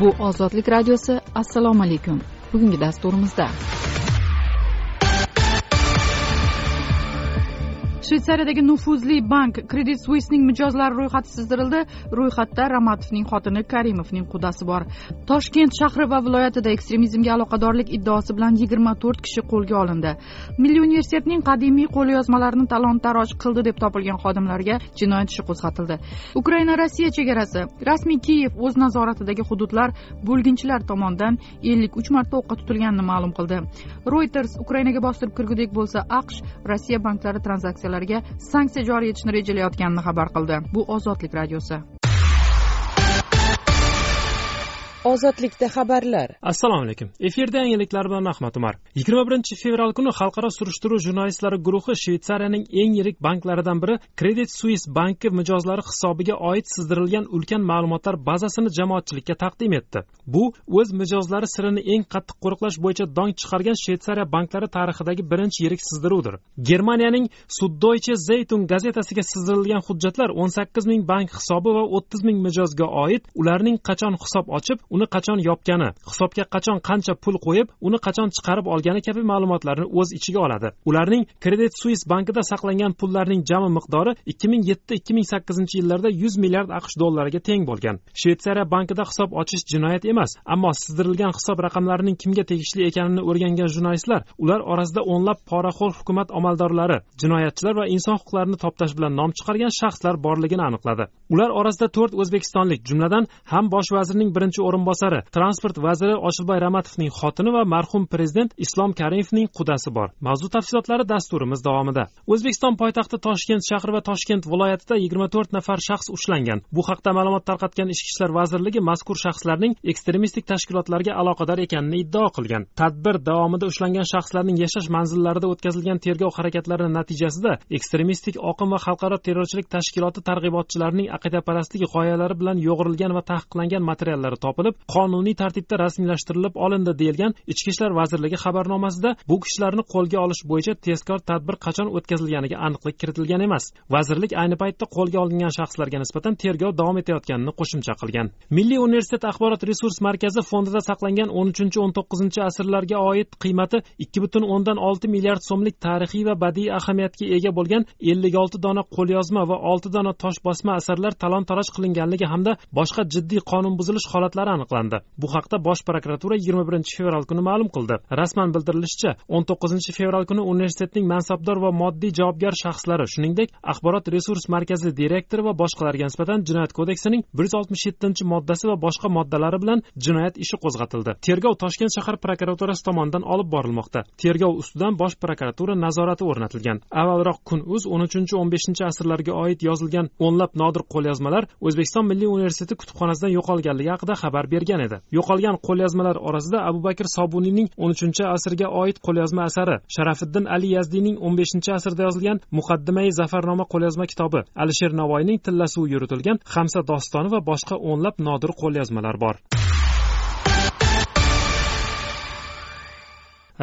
bu ozodlik radiosi assalomu alaykum. Bugungi dasturimizda. Shvetsariyadagi nufuzli bank kredit suissning mijozlari ro'yxati sizdirildi ro'yxatda ramatovning xotini karimovning qudasi bor. Toshkent shahri va viloyatida ekstremizmga aloqadorlik iddaosi bilan yigirma to'rt kishi qo'lga olindi. Milliy universitetning qadimiy qo'lyozmalarini talon taroj qildi deb topilgan xodimlarga jinoyat ishi qo'zg'atildi. Ukraina rossiya chegarasi. Rasmiy kiyev o'z nazoratidagi hududlar bo'lginchilar tomonidan ellik uch marta o'qqa tutilganini ma'lum qildi. Reuters ukrainaga bostirib kirgudek bo'lsa aqsh rossiya banklari tranzaksiyalari sanksiya joriy etishni rejalayotganini xabar qildi. Bu ozodlik radiosi. Ozodlikda xabarlar. Assalomu alaykum. Efirda yangiliklar bilan ahmad umar. Yigirma birinchi fevral kuni xalqaro surishtiruv jurnalistlari guruhi shvetsariyaning eng yirik banklaridan biri kredit suis banki mijozlari hisobiga oid sizdirilgan ulkan ma'lumotlar bazasini jamoatchilikka taqdim etdi. Bu o'z mijozlari sirini eng qattiq qo'riqlash bo'yicha dong chiqargan shvetsariya banklari tarixidagi birinchi yirik sizdiruvdir. Germaniyaning suddoyche zeytun gazetasiga sizdirilgan hujjatlar o'n sakkiz ming bank hisobi va o'ttiz ming mijozga oid ularning qachon hisob ochib uni qachon yopgani hisobga qachon qancha pul qo'yib uni qachon chiqarib olgani kabi ma'lumotlarni o'z ichiga oladi. Ularning kredit suis bankida saqlangan pullarning jami miqdori ikki ming yetti ikki ming sakkizinchi yillarda yuz milliard aqsh dollariga teng bo'lgan. Shvetsariya bankida hisob ochish jinoyat emas ammo sizdirilgan hisob raqamlarining kimga tegishli ekanini o'rgangan jurnalistlar ular orasida o'nlab poraxo'r hukumat amaldorlari jinoyatchilar va inson huquqlarini toptash bilan nom chiqargan shaxslar borligini aniqladi. Ular orasida to'rt o'zbekistonlik jumladan ham bosh vazirning birinchi o'rinbosari o'rinbosari transport vaziri oshilboy ramatovning xotini va marhum prezident islom karimovning qudasi bor. Mavzu tafsilotlari dasturimiz davomida. O'zbekiston poytaxti toshkent shahri va toshkent viloyatida yigirma to'rt nafar shaxs ushlangan. Bu haqda ma'lumot tarqatgan ichki ishlar vazirligi mazkur shaxslarning ekstremistik tashkilotlarga aloqador ekanini iddao qilgan. Tadbir davomida ushlangan shaxslarning yashash manzillarida o'tkazilgan tergov harakatlari natijasida ekstremistik oqim va xalqaro terrorchilik tashkiloti targ'ibotchilarining aqidaparastlik g'oyalari bilan yo'g'rilgan va taqiqlangan materiallari topilib qonuniy tartibda rasmiylashtirilib olindi deyilgan ichki ishlar vazirligi xabarnomasida bu kishilarni qo'lga olish bo'yicha tezkor tadbir qachon o'tkazilganiga aniqlik kiritilgan emas. Vazirlik ayni paytda qo'lga olingan shaxslarga nisbatan tergov davom etayotganini qo'shimcha qilgan. Milliy universitet axborot resurs markazi fondida saqlangan o'n uchinchi o'n to'qqizinchi asrlarga oid qiymati ikki butun o'ndan olti milliard so'mlik tarixiy va badiiy ahamiyatga ega bo'lgan ellik olti dona qo'lyozma va olti dona tosh bosma asarlar talon taroj qilinganligi hamda boshqa jiddiy qonunbuzilish holatlari aniqlandi. Bu haqda bosh prokuratura yigirma birinchi fevral kuni ma'lum qildi. Rasman bildirilishicha o'n to'qqizinchi fevral kuni universitetning mansabdor va moddiy javobgar shaxslari shuningdek axborot resurs markazi direktori va boshqalarga nisbatan jinoyat kodeksining bir yuz oltmish yettinchi moddasi va boshqa moddalari bilan jinoyat ishi qo'zg'atildi. Tergov toshkent shahar prokuraturasi tomonidan olib borilmoqda. Tergov ustidan bosh prokuratura nazorati o'rnatilgan. Avvalroq kun uz o'n uchinchi o'n beshinchi asrlarga oid yozilgan o'nlab nodir qo'lyozmalar o'zbekiston milliy universiteti kutubxonasidan yo'qolganligi haqida xabar bergan edi. Yo'qolgan qo'lyozmalar orasida abu bakr sobuniyning o'n uchinchi asrga oid qo'lyozma asari sharafiddin ali yazdiyning o'n beshinchi asrda yozilgan muqaddimai zafarnoma qo'lyozma kitobi alisher navoiyning tillasuvi yuritilgan hamsa dostoni va boshqa o'nlab nodir qo'lyozmalar bor.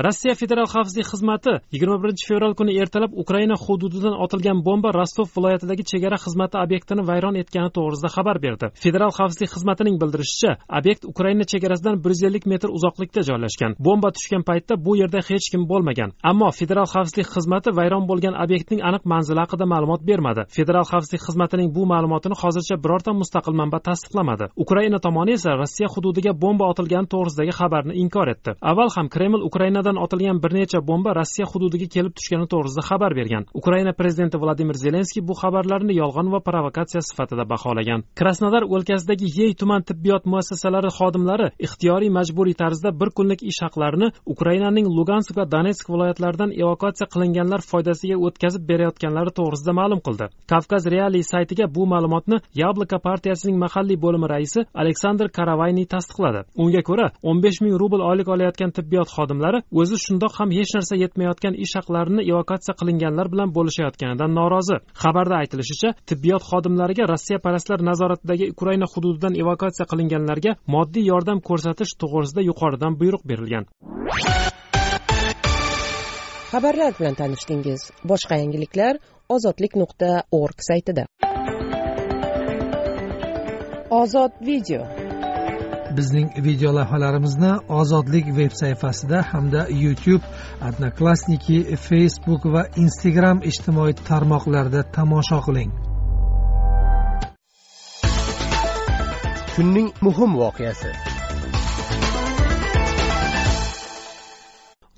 Rossiya federal xavfsizlik xizmati yigirma birinchi fevral kuni ertalab ukraina hududidan otilgan bomba rostov viloyatidagi chegara xizmati obyektini vayron etgani to'g'risida xabar berdi. Federal xavfsizlik xizmatining bildirishicha obyekt ukraina chegarasidan bir yuz ellik metr uzoqlikda joylashgan. Bomba tushgan paytda bu yerda hech kim bo'lmagan. Ammo federal xavfsizlik xizmati vayron bo'lgan obyektning aniq manzili haqida ma'lumot bermadi. Federal xavfsizlik xizmatining bu ma'lumotini hozircha birorta mustaqil manba tasdiqlamadi. Ukraina tomoni esa rossiya hududiga bomba otilgani to'g'risidagi xabarni inkor etdi. Avval ham kreml ukraina ukrainadan otilgan bir necha bomba rossiya hududiga kelib tushgani to'g'risida xabar bergan. Ukraina prezidenti vladimir zelenskiy bu xabarlarni yolg'on va provokatsiya sifatida baholagan. Krasnodar o'lkasidagi yey tuman tibbiyot muassasalari xodimlari ixtiyoriy majburiy tarzda bir kunlik ish haqlarini ukrainaning lugansk va donetsk viloyatlaridan evakuatsiya qilinganlar foydasiga o'tkazib berayotganlari to'g'risida ma'lum qildi. Kavkaz reali saytiga bu ma'lumotni yabloko partiyasining mahalliy bo'limi raisi aleksandr karavayniy tasdiqladi. Unga ko'ra o'n besh ming rubl oylik olayotgan tibbiyot xodimlari o'zi shundoq ham hech narsa yetmayotgan ish haqlarini evakuatsiya qilinganlar bilan bo'lishayotganidan norozi. Xabarda aytilishicha tibbiyot xodimlariga rossiya parastlar nazoratidagi ukraina hududidan evakuatsiya qilinganlarga moddiy yordam ko'rsatish to'g'risida yuqoridan buyruq berilgan. Xabarlar bilan tanishdingiz. Boshqa yangiliklar ozodlik nuqta org saytida. Ozod video. Bizning video lavhalarimizni ozodlik veb sayfasida hamda youtube odnoklassniki facebook va instagram ijtimoiy tarmoqlarida tomosha qiling. Kunning muhim voqeasi.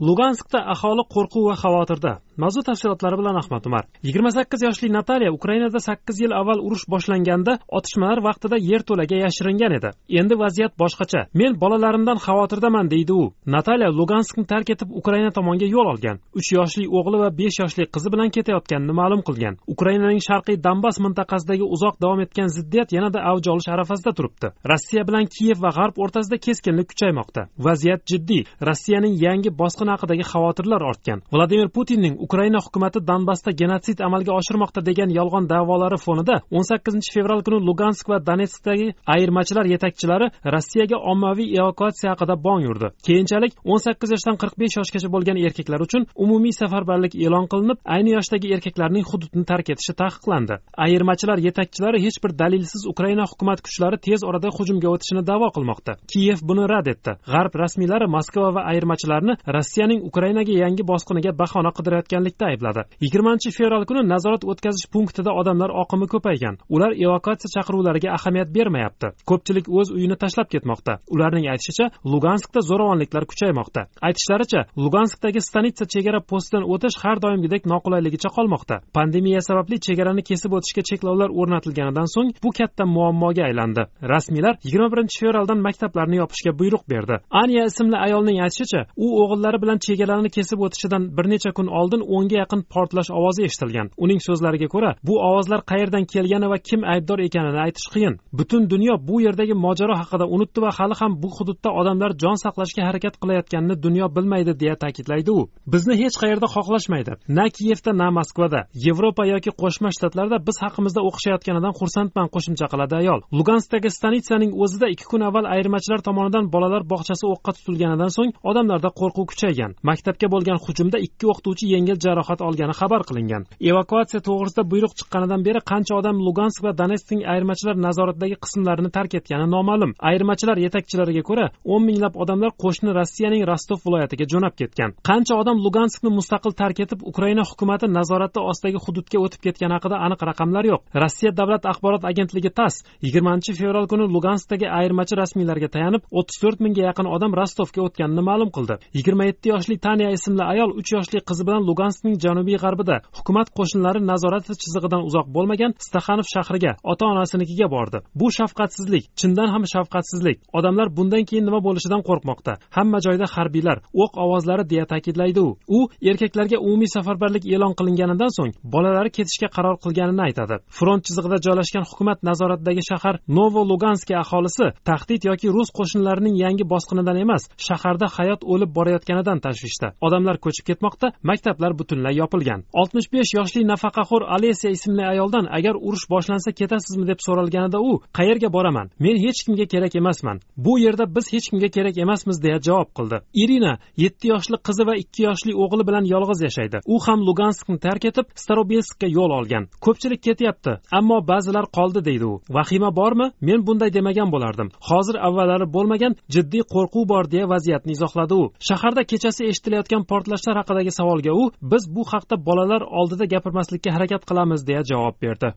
Luganskda aholi qo'rquv va xavotirda mavzu tafsilotlari bilan ahmad umar. Yigirma sakkiz yoshli natalya ukrainada sakkiz yil avval urush boshlanganda otishmalar vaqtida yerto'laga yashiringan edi. Endi vaziyat boshqacha. Men bolalarimdan xavotirdaman deydi u. Natalya luganskni tark etib ukraina tomonga yo'l olgan. Uch yoshli o'g'li va besh yoshli qizi bilan ketayotganini ma'lum qilgan. Ukrainaning sharqiy donbas mintaqasidagi uzoq davom etgan ziddiyat yanada avj olish arafasida turibdi. Rossiya bilan kiyev va g'arb o'rtasida keskinlik kuchaymoqda. Vaziyat jiddiy. Rossiyaning yangi bosqin haqidagi xavotirlar ortgan. Vladimir putinning ukraina hukumati donbassda genotsid amalga oshirmoqda degan yolg'on da'volari fonida o'n sakkizinchi fevral kuni lugansk va donetskdagi ayirmachilar yetakchilari rossiyaga ommaviy evakuatsiya haqida bong urdi keyinchalik o'n sakkiz yoshdan qirq besh yoshgacha bo'lgan erkaklar uchun umumiy safarbarlik e'lon qilinib ayni yoshdagi erkaklarning hududni tark etishi taqiqlandi. Ayirmachilar yetakchilari hech bir dalilsiz ukraina hukumat kuchlari tez orada hujumga o'tishini da'vo qilmoqda. Kiyev buni rad etdi. G'arb rasmiylari moskva va ayirmachilarni rossiyaning ukrainaga yangi bosqiniga bahona qidirayotgan ekanlikda aybladi. Yigirmanchi fevral kuni nazorat o'tkazish punktida odamlar oqimi ko'paygan. Ular evakuatsiya chaqiruvlariga ahamiyat bermayapti. Ko'pchilik o'z uyini tashlab ketmoqda. Ularning aytishicha luganskda zo'ravonliklar kuchaymoqda. Aytishlaricha luganskdagi stanitsa chegara postidan o'tish har doimgidek noqulayligicha qolmoqda. Pandemiya sababli chegarani kesib o'tishga cheklovlar o'rnatilganidan so'ng bu katta muammoga aylandi. Rasmiylar yigirma birinchi fevraldan maktablarni yopishga buyruq berdi. Anya ismli ayolning aytishicha u o'g'illari bilan chegaralarni kesib o'tishidan bir necha kun oldin o'nga yaqin portlash ovozi eshitilgan. Uning so'zlariga ko'ra bu ovozlar qayerdan kelgani va kim aybdor ekanini aytish qiyin. Butun dunyo bu yerdagi mojaro haqida unutdi va hali ham bu hududda odamlar jon saqlashga harakat qilayotganini dunyo bilmaydi deya ta'kidlaydi u. Bizni hech qayerda xohlashmaydi. Na kiyevda na moskvada yevropa yoki qo'shma shtatlarda biz haqimizda o'qishayotganidan xursandman qo'shimcha qiladi ayol. Lugansdagi stanitsaning o'zida ikki kun avval ayirmachilar tomonidan bolalar bog'chasi o'qqa tutilganidan so'ng odamlarda qo'rquv kuchaygan. Maktabga bo'lgan hujumda ikki o'qituvchi yengil jarohat olgani xabar qilingan. Evakuatsiya to'g'risida buyruq chiqqanidan beri qancha odam lugansk va donetskning ayirmachilar nazoratidagi qismlarini tark etgani noma'lum. Ayirmachilar yetakchilariga ko'ra o'n minglab odamlar qo'shni rossiyaning rostov viloyatiga jo'nab ketgan. Qancha odam luganskni mustaqil tark etib ukraina hukumati nazorati ostidagi hududga o'tib ketgani haqida aniq raqamlar yo'q. Rossiya davlat axborot agentligi tass yigirmanchi fevral kuni luganskdagi ayirmachi rasmiylarga tayanib o'ttiz to'rt mingga yaqin odam rostovga o'tganini ma'lum qildi. Yigirma yetti yoshli tanya ismli ayol uch yoshli qizi bilan lugansk luganskning janubiy g'arbida hukumat qo'shinlari nazorati chizig'idan uzoq bo'lmagan staxanov shahriga ota onasinikiga bordi. Bu shafqatsizlik chindan ham shafqatsizlik. Odamlar bundan keyin nima bo'lishidan qo'rqmoqda. Hamma joyda harbiylar o'q ovozlari deya ta'kidlaydi u. U erkaklarga umumiy safarbarlik e'lon qilinganidan so'ng bolalari ketishga qaror qilganini aytadi. Front chizig'ida joylashgan hukumat nazoratidagi shahar novo luganskiy aholisi tahdid yoki rus qo'shinlarining yangi bosqinidan emas shaharda hayot o'lib borayotganidan tashvishda. Odamlar ko'chib ketmoqda maktablar butunlay yopilgan. Oltmish besh yoshli nafaqaxo'r alesiya ismli ayoldan agar urush boshlansa ketasizmi deb so'ralganida u qayerga boraman? Men hech kimga kerak emasman. Bu yerda biz hech kimga kerak emasmiz deya javob qildi. Irina yetti yoshli qizi va ikki yoshli o'g'li bilan yolg'iz yashaydi. U ham luganskni tark etib starobinskka yo'l olgan. Ko'pchilik ketyapti ammo ba'zilar qoldi deydi u. Vahima bormi? Men bunday demagan bo'lardim. Hozir avvallari bo'lmagan jiddiy qo'rquv bor deya vaziyatni izohladi u. Shaharda kechasi eshitilayotgan portlashlar haqidagi savolga u biz bu haqda bolalar oldida gapirmaslikka harakat qilamiz deya javob berdi.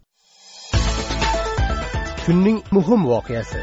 Kunning muhim voqeasi.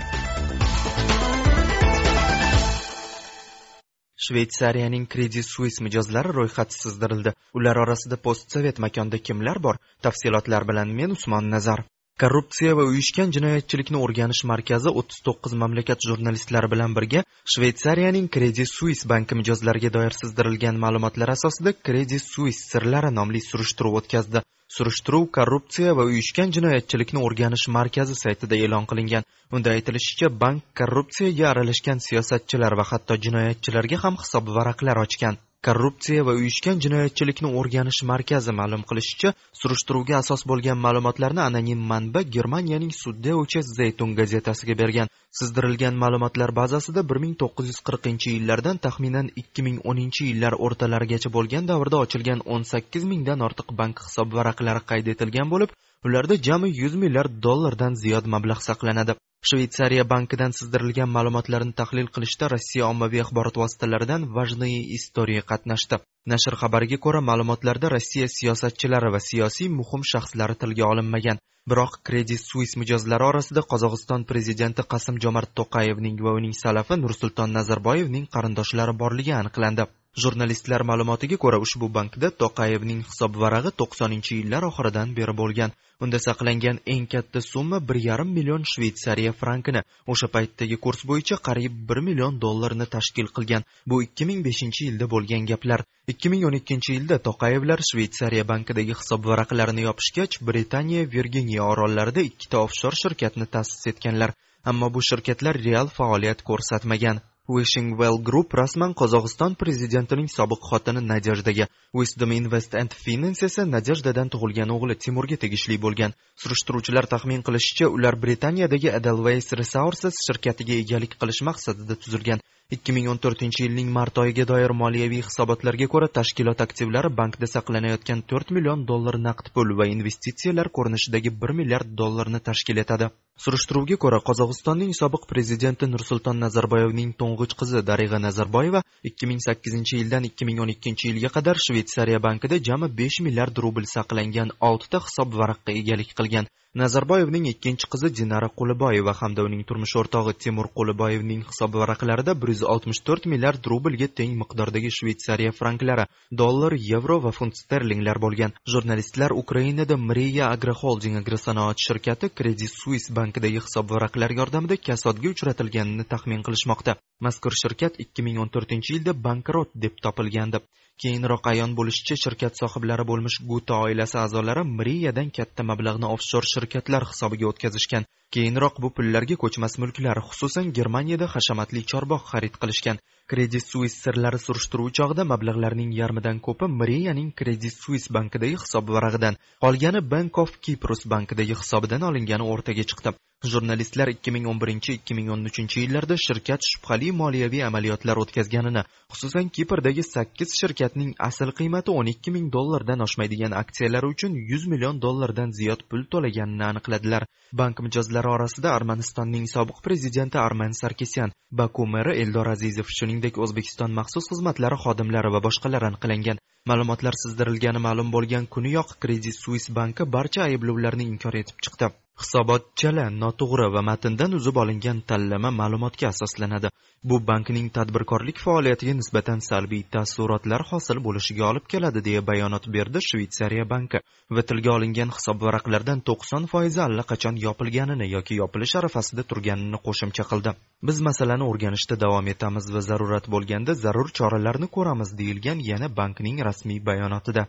Shvetsariyaning credit suisse mijozlari ro'yxati sizdirildi ular orasida postsovet makonda kimlar bor? Tafsilotlar bilan men usmon nazar korrupsiya va uyushgan jinoyatchilikni o'rganish markazi o'ttiz to'qqiz mamlakat jurnalistlari bilan birga shveytsariyaning credit suis banki mijozlariga doir sizdirilgan ma'lumotlar asosida credit suis sirlari nomli surishtiruv o'tkazdi. Surishtiruv korrupsiya va uyushgan jinoyatchilikni o'rganish markazi saytida e'lon qilingan. Unda aytilishicha bank korrupsiyaga aralashgan siyosatchilar va hatto jinoyatchilarga ham hisob varaqlar ochgan. Korrupsiya va uyushgan jinoyatchilikni o'rganish markazi ma'lum qilishicha surishtiruvga asos bo'lgan ma'lumotlarni anonim manba germaniyaning suddeuche zaytun gazetasiga bergan. Sizdirilgan ma'lumotlar bazasida bir ming to'qqiz yuz qirqinchi yillardan taxminan ikki ming o'ninchi yillar o'rtalarigacha bo'lgan davrda ochilgan o'n sakkiz mingdan ortiq bank hisob varaqlari qayd etilgan bo'lib ularda jami yuz milliard dollardan ziyod mablag' saqlanadi. Shveytsariya bankidan sizdirilgan ma'lumotlarni tahlil qilishda rossiya ommaviy axborot vositalaridan важные istoriya qatnashdi. Nashr xabariga ko'ra ma'lumotlarda rossiya siyosatchilari va siyosiy muhim shaxslari tilga olinmagan. Biroq kredit suis mijozlari orasida qozog'iston prezidenti qasim jomart to'qayevning va uning salafi nursulton nazarboyevning qarindoshlari borligi aniqlandi. Jurnalistlar ma'lumotiga ko'ra ushbu bankda to'qayevning hisob varag'i to'qsoninchi yillar oxiridan beri bo'lgan. Unda saqlangan eng katta summa bir yarim million Shvetsariya frankini o'sha paytdagi kurs bo'yicha qariyb bir million dollarni tashkil qilgan. Bu ikki ming beshinchi yilda bo'lgan gaplar. Ikki ming o'n ikkinchi yilda to'qayevlar Shvetsariya bankidagi hisob varaqlarini yopishgach britaniya virginiya orollarida ikkita offshor shirkatni ta'sis etganlar. Ammo bu shirkatlar real faoliyat ko'rsatmagan. Wishing well group rasman qozog'iston prezidentining sobiq xotini nadejdaga wisdom invest and finance esa nadejdadan tug'ilgan o'g'li timurga tegishli bo'lgan. Surishtiruvchilar taxmin qilishicha ular britaniyadagi edelweiss resources shirkatiga egalik qilish maqsadida tuzilgan. 2014 yilning mart oyiga doir moliyaviy hisobotlarga ko'ra tashkilot aktivlari bankda saqlanayotgan 4 million dollar naqd pul va investitsiyalar ko'rinishidagi 1 milliard dollarni tashkil etadi. Surishtiruvga ko'ra qozog'istonning sobiq prezidenti nursulton nazarboyevning to'ng'ich qizi darig'a nazarboyeva 2008 yildan 2012 yilga qadar shvetsariya bankida jami 5 milliard rubl saqlangan 6 ta hisob varaqqa egalik qilgan. Nazarboyevning ikkinchi qizi dinara quliboyeva hamda uning turmush o'rtog'i temur quliboyevning hisob varaqlarida 164 milliard rublga teng miqdordagi shvetsariya franklari dollar yevro va funt sterlinglar bo'lgan. Jurnalistlar ukrainada mriya agroholding agrosanoat shirkati kredit suisse bankidagi hisob varaqlar yordamida kasodga uchratilganini taxmin qilishmoqda. Mazkur shirkat 2014 yilda bankrot deb topilgandi. Keyinroq ayon bo'lishicha shirkat sohiblari bo'lmish guta oilasi a'zolari mriyadan katta mablag'ni offshor shirkatlar hisobiga o'tkazishgan. Keyinroq bu pullarga ko'chmas mulklar xususan germaniyada hashamatli chorbog' xarid qilishgan. Kredit suis sirlari surishtiruvi chog'ida mablag'larning yarmidan ko'pi mriyaning kredit suis bankidagi hisob varag'idan qolgani bank of kiprus bankidagi hisobidan olingani o'rtaga chiqdi. Jurnalistlar 2011-2013 yillarda shirkat shubhali moliyaviy amaliyotlar o'tkazganini xususan kiprdagi 8 shirkatning asl qiymati 12 ming dollardan oshmaydigan aksiyalari uchun 100 million dollardan ziyod pul to'laganini aniqladilar. Bank mijozlari orasida armanistonning sobiq prezidenti arman sarkisyan baku meri eldor azizov shuningdek o'zbekiston maxsus xizmatlari xodimlari va boshqalar aniqlangan. Ma'lumotlar sizdirilgani ma'lum bo'lgan kuniyoq kredit suis banki barcha ayblovlarni inkor etib chiqdi. Hisobot chala noto'g'ri va matndan uzib olingan tanlama ma'lumotga asoslanadi. Bu bankning tadbirkorlik faoliyatiga nisbatan salbiy taassurotlar hosil bo'lishiga olib keladi deya bayonot berdi shvetsariya banki. Va tilga olingan hisob varaqlardan to'qson foizi allaqachon yopilganini yoki yopilish arafasida turganini qo'shimcha qildi. Biz masalani o'rganishda davom etamiz va zarurat bo'lganda zarur choralarni ko'ramiz deyilgan yana bankning rasmiy bayonotida.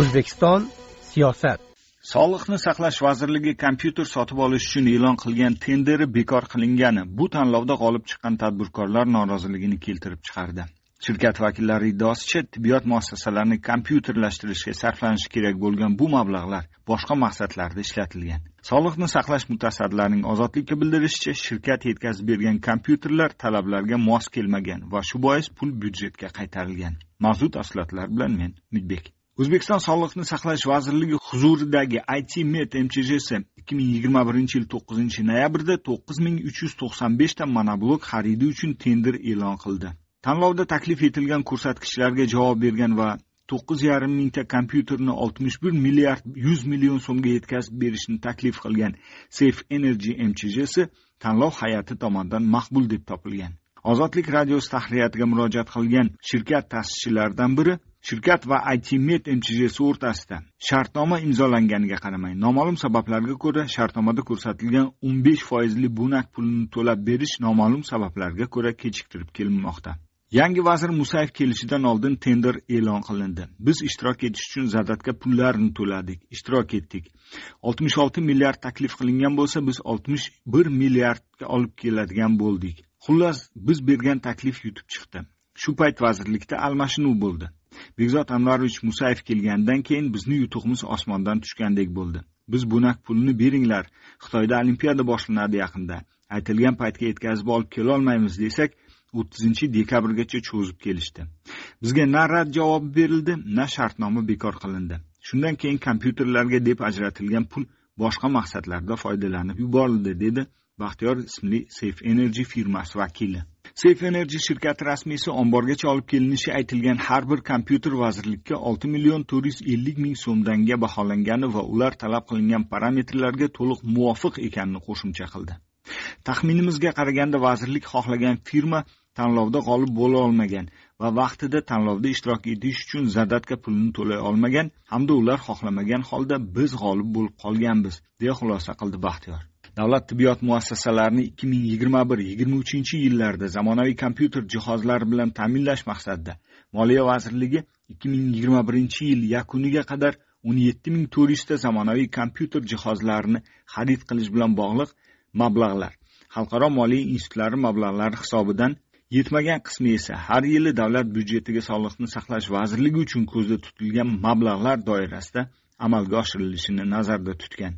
O'zbekiston siyosat. Sog'liqni saqlash vazirligi kompyuter sotib olish uchun e'lon qilgan tenderi bekor qilingani bu tanlovda g'olib chiqqan tadbirkorlar noroziligini keltirib chiqardi. Shirkat vakillari iddaosicha tibbiyot muassasalarini kompyuterlashtirishga sarflanishi kerak bo'lgan bu mablag'lar boshqa maqsadlarda ishlatilgan. Sog'liqni saqlash mutasaddilarining ozodlikka bildirishicha shirkat yetkazib bergan kompyuterlar talablarga mos kelmagan va shu bois pul byudjetga qaytarilgan. Mavzu tafsilotlar bilan men umidbek o'zbekiston sog'liqni saqlash vazirligi huzuridagi it med mchjsi ikki ming yigirma birinchi yil to'qqizinchi noyabrda to'qqiz ming uch yuz to'qson beshta monoblok xaridi uchun tender e'lon qildi. Tanlovda taklif etilgan ko'rsatkichlarga javob bergan va to'qqiz yarim mingta kompyuterni oltmish bir milliard yuz million so'mga yetkazib berishni taklif qilgan safe energy mchjsi tanlov hay'ati tomonidan maqbul deb topilgan. Ozodlik radiosi tahririyatiga murojaat qilgan shirkat ta'sischilaridan biri shirkat va itmed mchjsi o'rtasida shartnoma imzolanganiga qaramay noma'lum sabablarga ko'ra shartnomada ko'rsatilgan o'n besh foizli bunak pulini to'lab berish noma'lum sabablarga ko'ra kechiktirib kelinmoqda. Yangi vazir musayev kelishidan oldin tender e'lon qilindi. Biz ishtirok etish uchun zadatga pullarni to'ladik ishtirok etdik. oltmish olti milliard taklif qilingan bo'lsa biz oltmish bir milliardga olib keladigan bo'ldik. Xullas biz bergan taklif yutib chiqdi. Shu payt vazirlikda almashinuv bo'ldi. Bekzod anvarovich musayev kelganidan keyin bizni yutug'imiz osmondan tushgandek bo'ldi. Biz bunak pulni beringlar xitoyda olimpiada boshlanadi yaqinda. Aytilgan paytga yetkazib olib kelolmaymiz desak o'ttizinchi dekabrgacha cho'zib kelishdi. Bizga na rad javobi berildi na shartnoma bekor qilindi. Shundan keyin kompyuterlarga deb ajratilgan pul boshqa maqsadlarda foydalanib yuborildi dedi baxtiyor ismli safe energy firmasi vakili. Safe energy shirkati rasmiysi omborgacha olib kelinishi aytilgan har bir kompyuter vazirlikka olti million to'rt yuz ellik ming so'mdanga baholangani va ular talab qilingan parametrlarga to'liq muvofiq ekanini qo'shimcha qildi. Taxminimizga qaraganda vazirlik xohlagan firma tanlovda g'olib bo'la olmagan va vaqtida tanlovda ishtirok etish uchun zadatka pulini to'lay olmagan hamda ular xohlamagan holda biz g'olib bo'lib qolganmiz deya xulosa qildi baxtiyor. Davlat tibbiyot muassasalarini ikki ming yigirma bir yigirma uchinchi yillarda zamonaviy kompyuter jihozlari bilan ta'minlash maqsadida moliya vazirligi ikki ming yigirma birinchi yil yakuniga qadar 17400 ta zamonaviy kompyuter jihozlarini xarid qilish bilan bog'liq mablag'lar. Xalqaro moliya institutlari mablag'lari hisobidan yetmagan qismi esa har yili davlat byudjetiga sog'liqni saqlash vazirligi uchun ko'zda tutilgan mablag'lar doirasida amalga oshirilishini nazarda tutgan.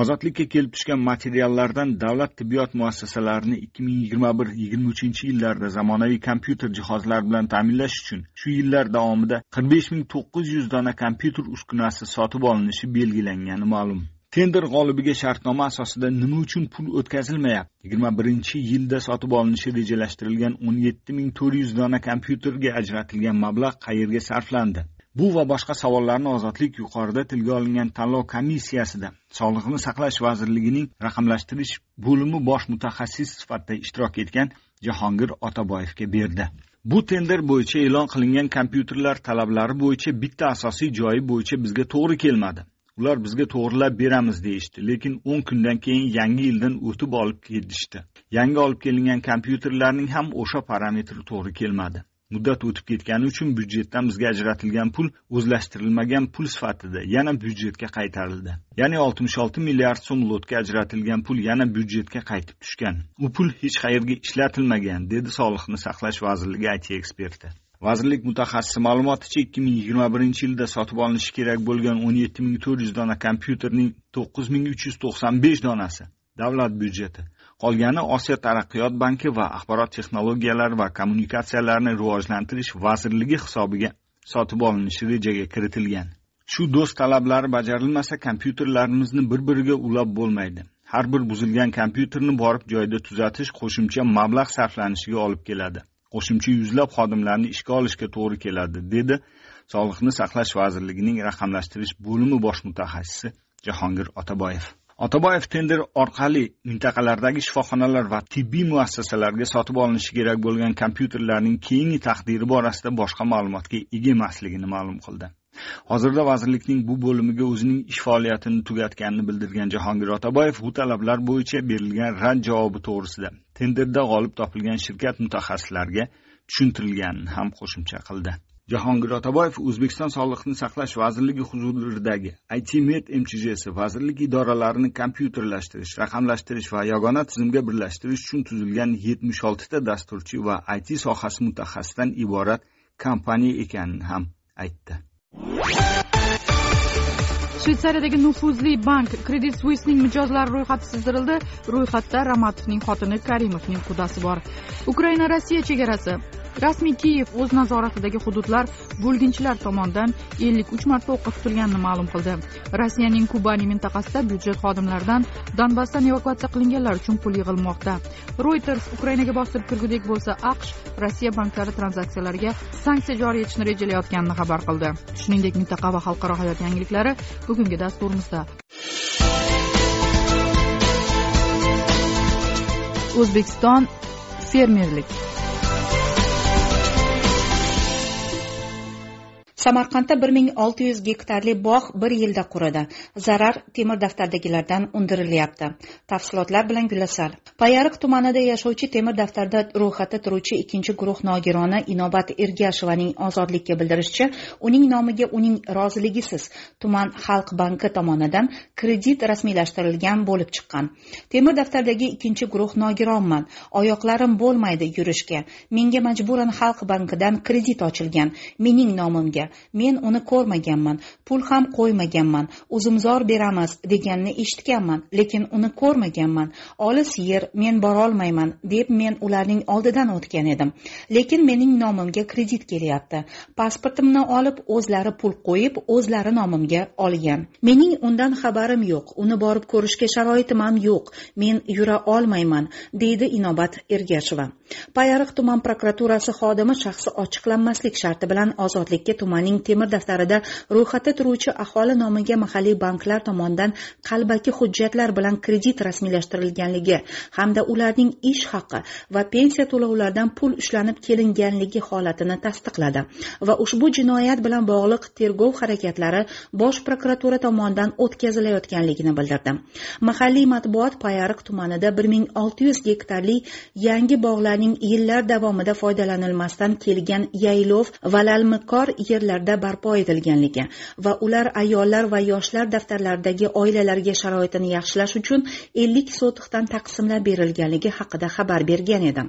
Ozodlikka kelib tushgan materiallardan davlat tibbiyot muassasalarini ikki ming yigirma bir yigirma uchinchi yillarda zamonaviy kompyuter jihozlari bilan ta'minlash uchun shu yillar davomida qirq besh ming to'qqiz yuz dona kompyuter uskunasi sotib olinishi belgilangani ma'lum. Tender g'olibiga shartnoma asosida nima uchun pul o'tkazilmayapti? Yigirma birinchi yilda sotib olinishi rejalashtirilgan o'n yetti ming to'rt yuz dona kompyuterga ajratilgan mablag' qayerga sarflandi? Bu va boshqa savollarni ozodlik yuqorida tilga olingan tanlov komissiyasida sog'liqni saqlash vazirligining raqamlashtirish bo'limi bosh mutaxassis sifatida ishtirok etgan jahongir otaboyevga berdi. Bu tender bo'yicha e'lon qilingan kompyuterlar talablari bo'yicha bitta asosiy joyi bo'yicha bizga to'g'ri kelmadi. Ular bizga to'g'irlab beramiz deyishdi lekin o'n kundan keyin yangi yildan o'tib olib ketishdi. Yangi olib kelingan kompyuterlarning ham o'sha parametri to'g'ri kelmadi. Muddat o'tib ketgani uchun byudjetdan bizga ajratilgan pul o'zlashtirilmagan pul sifatida yana byudjetga qaytarildi. Ya'ni oltmish olti milliard so'm lotga ajratilgan pul yana byudjetga qaytib tushgan. U pul hech qayerga ishlatilmagan dedi sog'liqni saqlash vazirligi it eksperti. Vazirlik mutaxassisi ma'lumoticha ikki ming yigirma birinchi yilda sotib olinishi kerak bo'lgan o'n yetti ming to'rt yuz dona kompyuterning to'qqiz ming uch yuz to'qson besh donasi davlat byudjeti qolgani osiyo taraqqiyot banki va axborot texnologiyalari va kommunikatsiyalarni rivojlantirish vazirligi hisobiga sotib olinishi rejaga kiritilgan. Shu do'st talablari bajarilmasa kompyuterlarimizni bir biriga ulab bo'lmaydi. Har bir buzilgan kompyuterni borib joyida tuzatish qo'shimcha mablag' sarflanishiga olib keladi. Qo'shimcha yuzlab xodimlarni ishga olishga to'g'ri keladi dedi sog'liqni saqlash vazirligining raqamlashtirish bo'limi bosh mutaxassisi jahongir otaboyev. Otaboyev tender orqali mintaqalardagi shifoxonalar va tibbiy muassasalarga sotib olinishi kerak bo'lgan kompyuterlarning keyingi taqdiri borasida boshqa ma'lumotga ega emasligini ma'lum qildi. Hozirda vazirlikning bu bo'limiga o'zining ish faoliyatini tugatganini bildirgan jahongir otaboyev bu talablar bo'yicha berilgan rad javobi to'g'risida tenderda g'olib topilgan shirkat mutaxassislariga tushuntirilganini ham qo'shimcha qildi. Jahongir otaboyev o'zbekiston sog'liqni saqlash vazirligi huzuridagi it med mchjsi vazirlik idoralarini kompyuterlashtirish raqamlashtirish va yagona tizimga birlashtirish uchun tuzilgan yetmish oltita dasturchi va it sohasi mutaxassisidan iborat kompaniya ekanini ham aytdi. Shvetsariyadagi nufuzli bank credit suissening mijozlari ro'yxati sizdirildi ro'yxatda ramatovning xotini karimovning qudasi bor. Ukraina rossiya chegarasi. Rasmiy kiyev o'z nazoratidagi hududlar bo'lginchilar tomonidan ellik uch marta o'qqa tutilganini ma'lum qildi. Rossiyaning kubani mintaqasida byudjet xodimlaridan donbassdan evakuatsiya qilinganlar uchun pul yig'ilmoqda. Reuters ukrainaga bostirib kirgudek bo'lsa aqsh rossiya banklari tranzaksiyalariga sanksiya joriy etishni rejalayotganini xabar qildi. Shuningdek mintaqa va xalqaro hayot yangiliklari bugungi dasturimizda. O'zbekiston fermerlik. Samarqandda bir ming olti yuz gektarli bog' bir yilda quridi zarar temir daftardagilardan undirilyapti. Tafsilotlar bilan gulasal. Payariq tumanida yashovchi temir daftarda ro'yxatda turuvchi ikkinchi guruh nogironi inobat ergashovaning ozodlikka bildirishicha uning nomiga uning roziligisiz tuman xalq banki tomonidan kredit rasmiylashtirilgan bo'lib chiqqan. Temir daftardagi ikkinchi guruh nogironman oyoqlarim bo'lmaydi yurishga. Menga majburan xalq bankidan kredit ochilgan mening nomimga. Men uni ko'rmaganman pul ham qo'ymaganman uzumzor beramiz deganini eshitganman lekin uni ko'rmaganman. Olis yer men borolmayman deb men ularning oldidan o'tgan edim. Lekin mening nomimga kredit kelyapti. Pasportimni olib o'zlari pul qo'yib o'zlari nomimga olgan. Mening undan xabarim yo'q uni borib ko'rishga sharoitim ham yo'q men yura olmayman deydi inobat ergasheva. Payariq tuman prokuraturasi xodimi shaxsi ochiqlanmaslik sharti bilan ozodlikka tumanning temir daftarida ro'yxatda turuvchi aholi nomiga mahalliy banklar tomonidan qalbaki hujjatlar bilan kredit rasmiylashtirilganligi hamda ularning ish haqi va pensiya to'lovlaridan pul ushlanib kelinganligi holatini tasdiqladi va ushbu jinoyat bilan bog'liq tergov harakatlari bosh prokuratura tomonidan o'tkazilayotganligini bildirdi. Mahalliy matbuot payariq tumanida bir ming olti yuz gektarli yangi bog'larning yillar davomida foydalanilmasdan kelgan yaylov va lalmiqor yillarda barpo etilganligi va ular ayollar va yoshlar daftarlaridagi oilalarga sharoitini yaxshilash uchun ellik sotixdan taqsimlab berilganligi haqida xabar bergan edi.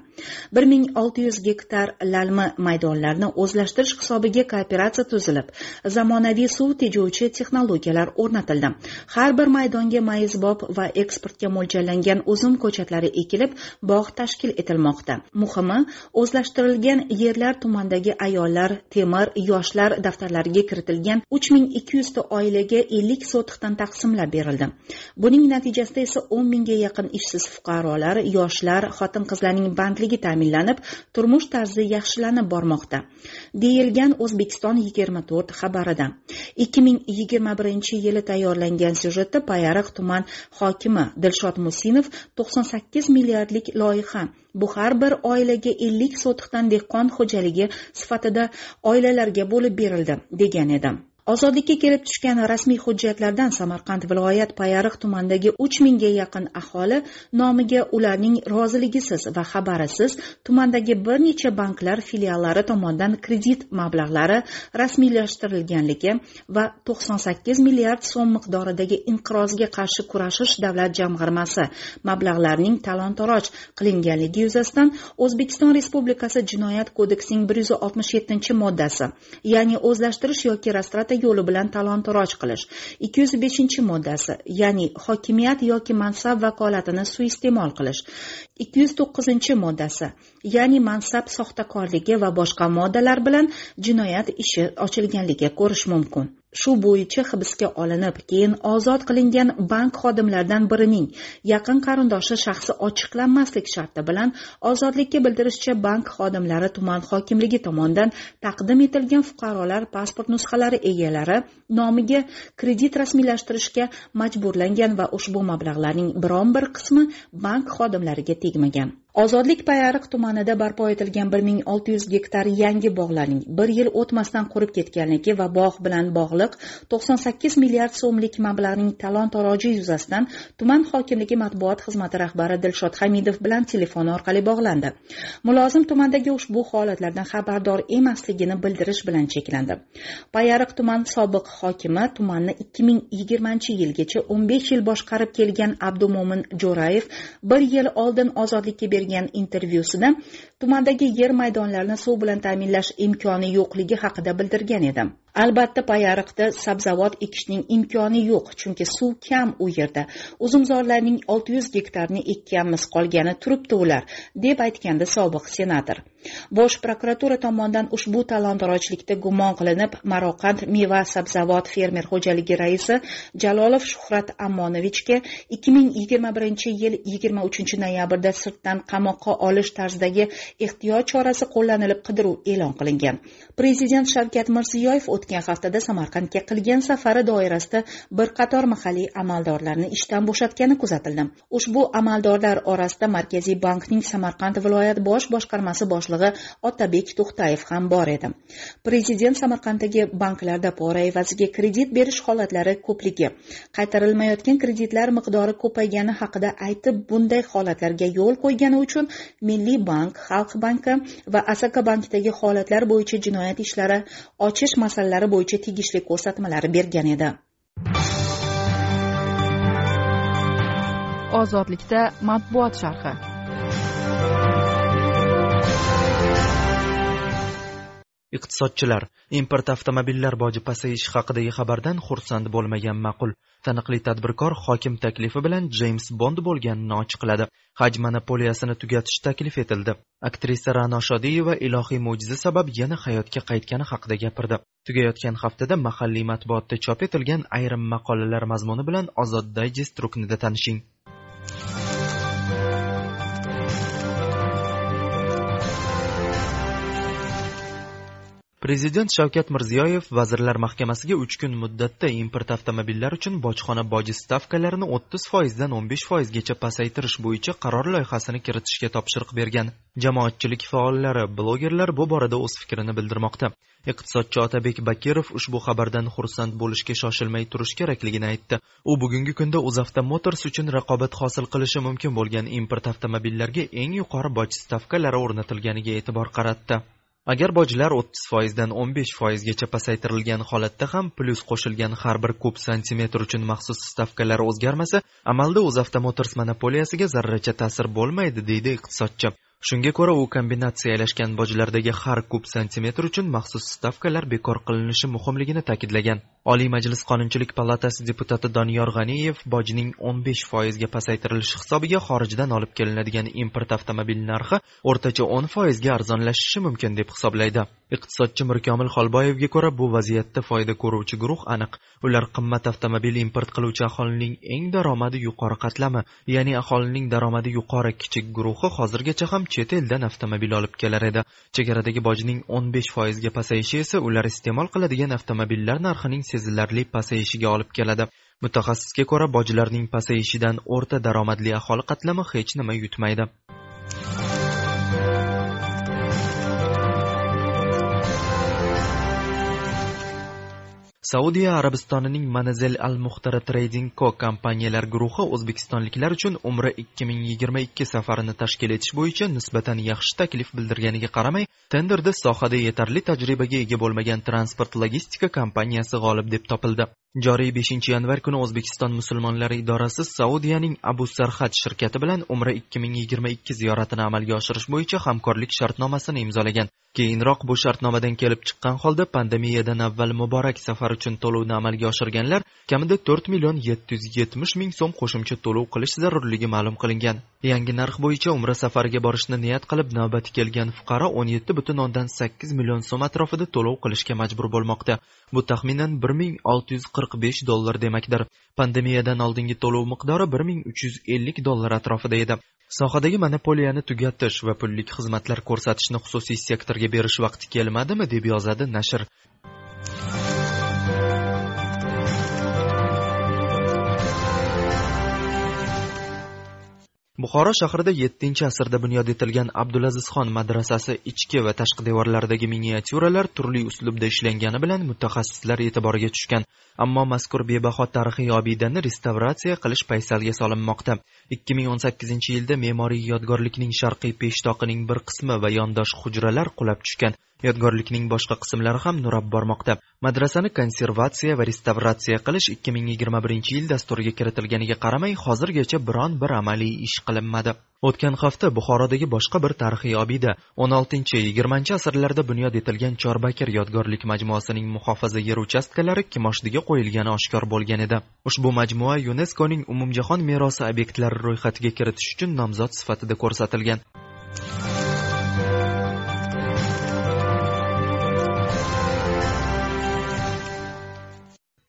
Bir ming olti yuz gektar lalmi maydonlarni o'zlashtirish hisobiga kooperatsiya tuzilib zamonaviy suv tejovchi texnologiyalar o'rnatildi. Har bir maydonga mayizbob va eksportga mo'ljallangan uzum ko'chatlari ekilib bog' tashkil etilmoqda. Muhimi o'zlashtirilgan yerlar tumandagi ayollar temir yoshlar daftarlariga kiritilgan uch ming ikki yuzta oilaga ellik sotixdan taqsimlab berildi. Buning natijasida esa o'n mingga yaqin ishsiz fuqarolar yoshlar xotin qizlarning bandligi ta'minlanib turmush tarzi yaxshilanib bormoqda deyilgan o'zbekiston yigirma to'rt xabarida. ikki ming yigirma birinchi yili tayyorlangan syujetda payariq tuman hokimi dilshod musinov to'qson sakkiz milliardlik loyiha bu har bir oilaga ellik sotixdan dehqon xo'jaligi sifatida oilalarga bo'lib berildi degan edim. Ozodlikka kelib tushgan rasmiy hujjatlardan samarqand viloyat payariq tumanidagi uch mingga yaqin aholi nomiga ularning roziligisiz va xabarisiz tumandagi bir necha banklar filiallari tomonidan kredit mablag'lari rasmiylashtirilganligi va to'qson sakkiz milliard so'm miqdoridagi inqirozga qarshi kurashish davlat jamg'armasi mablag'larining talon toroj qilinganligi yuzasidan o'zbekiston respublikasi jinoyat kodeksining bir yuz oltmish yettinchi moddasi ya'ni o'zlashtirish yoki rastrata yo'li bilan talon toroj qilish. Ikki yuz beshinchi moddasi ya'ni hokimiyat yoki mansab vakolatini suiiste'mol qilish. Ikki yuz to'qqizinchi moddasi ya'ni mansab soxtakorligi va boshqa moddalar bilan jinoyat ishi ochilganligi ko'rish mumkin. Shu bo'yicha hibsga olinib keyin ozod qilingan bank xodimlaridan birining yaqin qarindoshi shaxsi ochiqlanmaslik sharti bilan ozodlikka bildirishicha bank xodimlari tuman hokimligi tomonidan taqdim etilgan fuqarolar pasport nusxalari egalari nomiga kredit rasmiylashtirishga majburlangan va ushbu mablag'larning biron bir qismi bank xodimlariga tegmagan. Ozodlik payariq tumanida barpo etilgan bir ming olti yuz gektar yangi bog'larning bir yil o'tmasdan qurib ketganligi va bog' bilan bog'liq to'qson sakkiz milliard so'mlik mablag'ning talon toroji yuzasidan tuman hokimligi matbuot xizmati rahbari dilshod hamidov bilan telefon orqali bog'landi. Mulozim tumandagi ushbu holatlardan xabardor emasligini bildirish bilan cheklandi. Payariq tuman sobiq hokimi tumanni ikki ming yigirmanchi yilgacha o'n besh yil boshqarib kelgan abdumo'min jo'rayev bir yil oldin ozodlikka bergan intervyusida tumandagi yer maydonlarini suv bilan ta'minlash imkoni yo'qligi haqida bildirgan edi albatta payariqda sabzavot ekishning imkoni yo'q chunki suv kam u yerda. Uzumzorlarning olti yuz gektarni ekkanmiz qolgani turibdi ular deb aytgandi sobiq senator. Bosh prokuratura tomonidan ushbu talontarojlikda gumon qilinib maroqand meva sabzavot fermer xo'jaligi raisi jalolov shuhrat ammonovichga ikki ming yigirma birinchi yil yigirma uchinchi noyabrda sirtdan qamoqqa olish tarzidagi ehtiyot chorasi qo'llanilib qidiruv e'lon qilingan. Prezident shavkat mirziyoyev o'tgan haftada samarqandga qilgan safari doirasida bir qator mahalliy amaldorlarni ishdan bo'shatgani kuzatildi. Ushbu amaldorlar orasida markaziy bankning samarqand viloyat bosh boshqarmasi boshlig'i otabek to'xtayev ham bor edi. Prezident samarqanddagi banklarda pora evaziga kredit berish holatlari ko'pligi qaytarilmayotgan kreditlar miqdori ko'paygani haqida aytib bunday holatlarga yo'l qo'ygani uchun milliy bank xalq banki va asaka bankdagi holatlar bo'yicha jinoyat ishlari ochish masalalari bo'yicha tegishli ko'rsatmalar bergan edi. Ozodlikda matbuot sharhi. Iqtisodchilar import avtomobillar boji pasayishi haqidagi xabardan xursand bo'lmagan ma'qul taniqli tadbirkor hokim taklifi bilan jeyms bond bo'lganini ochiqladi. Haj monopoliyasini tugatish taklif etildi. Aktrisa ra'no shodiyeva ilohiy mo'jiza sabab yana hayotga qaytgani haqida gapirdi. Tugayotgan haftada mahalliy matbuotda chop etilgan ayrim maqolalar mazmuni bilan ozod dayjest ruknida tanishing. Prezident shavkat mirziyoyev vazirlar mahkamasiga uch kun muddatda import avtomobillar uchun bojxona boji stavkalarini o'ttiz foizdan o'n besh foizgacha pasaytirish bo'yicha qaror loyihasini kiritishga topshiriq bergan. Jamoatchilik faollari blogerlar bu borada o'z fikrini bildirmoqda. Iqtisodchi otabek bakirov ushbu xabardan xursand bo'lishga shoshilmay turish kerakligini aytdi. U bugungi kunda o'zavto motors uchun raqobat hosil qilishi mumkin bo'lgan import avtomobillarga eng yuqori boj stavkalari o'rnatilganiga e'tibor qaratdi. Agar bojlar o'ttiz foizdan o'n besh foizgacha pasaytirilgan holatda ham plyus qo'shilgan har bir kub santimetr uchun maxsus stavkalar o'zgarmasa amalda o'zavto motors monopoliyasiga zarracha ta'sir bo'lmaydi deydi iqtisodchi. Shunga ko'ra u kombinatsiyalashgan bojlardagi har kub santimetr uchun maxsus stavkalar bekor qilinishi muhimligini ta'kidlagan. Oliy majlis qonunchilik palatasi deputati doniyor g'aniyev bojning o'n besh foizga pasaytirilishi hisobiga xorijdan olib kelinadigan import avtomobil narxi o'rtacha 10 foizga arzonlashishi mumkin deb hisoblaydi. Iqtisodchi mirkomil xolboyevga ko'ra bu vaziyatda foyda ko'ruvchi guruh aniq. Ular qimmat avtomobil import qiluvchi aholining eng daromadi yuqori qatlami ya'ni aholining daromadi yuqori kichik guruhi hozirgacha ham chet eldan avtomobil olib kelar edi. Chegaradagi bojning o'n besh foizga pasayishi esa ular iste'mol qiladigan avtomobillar narxining sezilarli pasayishiga olib keladi. Mutaxassisga ko'ra bojlarning pasayishidan o'rta daromadli aholi qatlami hech nima yutmaydi. Saudiya arabistonining manazel al Muxtara trading co kompaniyalar guruhi o'zbekistonliklar uchun umra ikki ming yigirma ikki safarini tashkil etish bo'yicha nisbatan yaxshi taklif bildirganiga qaramay tenderda sohada yetarli tajribaga ega bo'lmagan transport logistika kompaniyasi g'olib deb topildi. Joriy beshinchi yanvar kuni o'zbekiston musulmonlari idorasi saudiyaning abu Sarhat shirkati bilan umra ikki ming yigirma ikki ziyoratini amalga oshirish bo'yicha hamkorlik shartnomasini imzolagan. Keyinroq bu shartnomadan kelib chiqqan holda pandemiyadan avval muborak safar uchun to'lovni amalga oshirganlar kamida to'rt million yetti yuz yetmish ming so'm qo'shimcha to'lov qilish zarurligi ma'lum qilingan. Yangi narx bo'yicha umra safariga borishni niyat qilib navbati kelgan fuqaro o'n yetti butun o'ndan sakkiz million so'm atrofida to'lov qilishga majbur bo'lmoqda. Bu taxminan bir ming olti yuz qirq besh dollar demakdir. Pandemiyadan oldingi to'lov miqdori bir ming uch yuz ellik dollar atrofida edi. Sohadagi monopoliyani tugatish va pullik xizmatlar ko'rsatishni xususiy sektorga berish vaqti kelmadimi deb yozadi nashr. Buxoro shahrida yettinchi asrda bunyod etilgan abdulazizxon madrasasi ichki va tashqi devorlaridagi miniatyuralar turli uslubda ishlangani bilan mutaxassislar e'tiboriga tushgan. Ammo mazkur bebaho tarixiy obidani restavratsiya qilish paysalga solinmoqda. Ikki ming o'n sakkizinchi yilda me'moriy yodgorlikning sharqiy peshtoqining bir qismi va yondosh hujralar qulab tushgan yodgorlikning boshqa qismlari ham nurab bormoqda. Madrasani konservatsiya va restavratsiya qilish ikki ming yigirma birinchi yil dasturiga kiritilganiga qaramay hozirgacha biron bir amaliy ish qilinmadi. O'tgan hafta buxorodagi boshqa bir tarixiy obida o'n oltinchi yigirmanchi asrlarda bunyod etilgan chorbakir yodgorlik majmuasining muhofaza yer uchastkalari kimoshdiga qo'yilgani oshkor bo'lgan edi. Ushbu majmua yuneskoning umumjahon merosi obyektlari ro'yxatiga kiritish uchun nomzod sifatida ko'rsatilgan.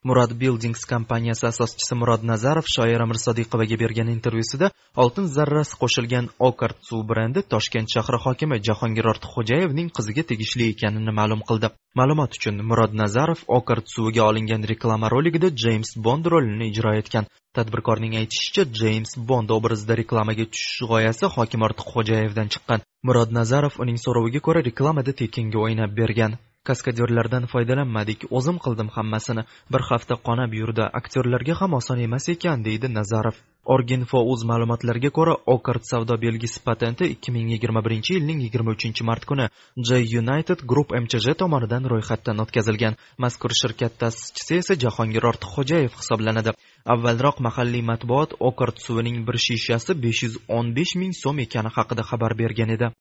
Murod buildings kompaniyasi asoschisi murod nazarov shoira mirsodiqovaga bergan intervyusida oltin zarrasi qo'shilgan okart suv brendi toshkent shahri hokimi jahongir ortiqxo'jayevning qiziga tegishli ekanini ma'lum qildi. Ma'lumot uchun murod nazarov okart suviga olingan reklama roligida jeyms bond rolini ijro etgan. Tadbirkorning aytishicha jeyms bond obrazida reklamaga tushish g'oyasi hokim ortiqxo'jayevdan chiqqan. Murod nazarov uning so'roviga ko'ra reklamada tekinga o'ynab bergan. Kaskadyorlardan foydalanmadik. O'zim qildim hammasini. Bir hafta qonab yurdi. Aktyorlarga ham oson emas ekan deydi nazarov. Orginfo o'z ma'lumotlariga ko'ra okard savdo belgisi patenti ikki ming yigirma birinchi yilning yigirma uchinchi mart kuni j united group mchj tomonidan ro'yxatdan o'tkazilgan. Mazkur shirkat ta'sischisi esa jahongir ortiqxo'jayev hisoblanadi. Avvalroq mahalliy matbuot okard suvining bir shishasi besh yuz o'n besh ming so'm ekani haqida xabar bergan edi.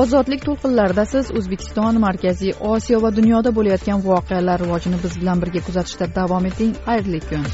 Ozodlik to'lqinlarida siz o'zbekiston markaziy osiyo va dunyoda bo'layotgan voqealar rivojini biz bilan birga kuzatishda davom eting. Xayrli kun.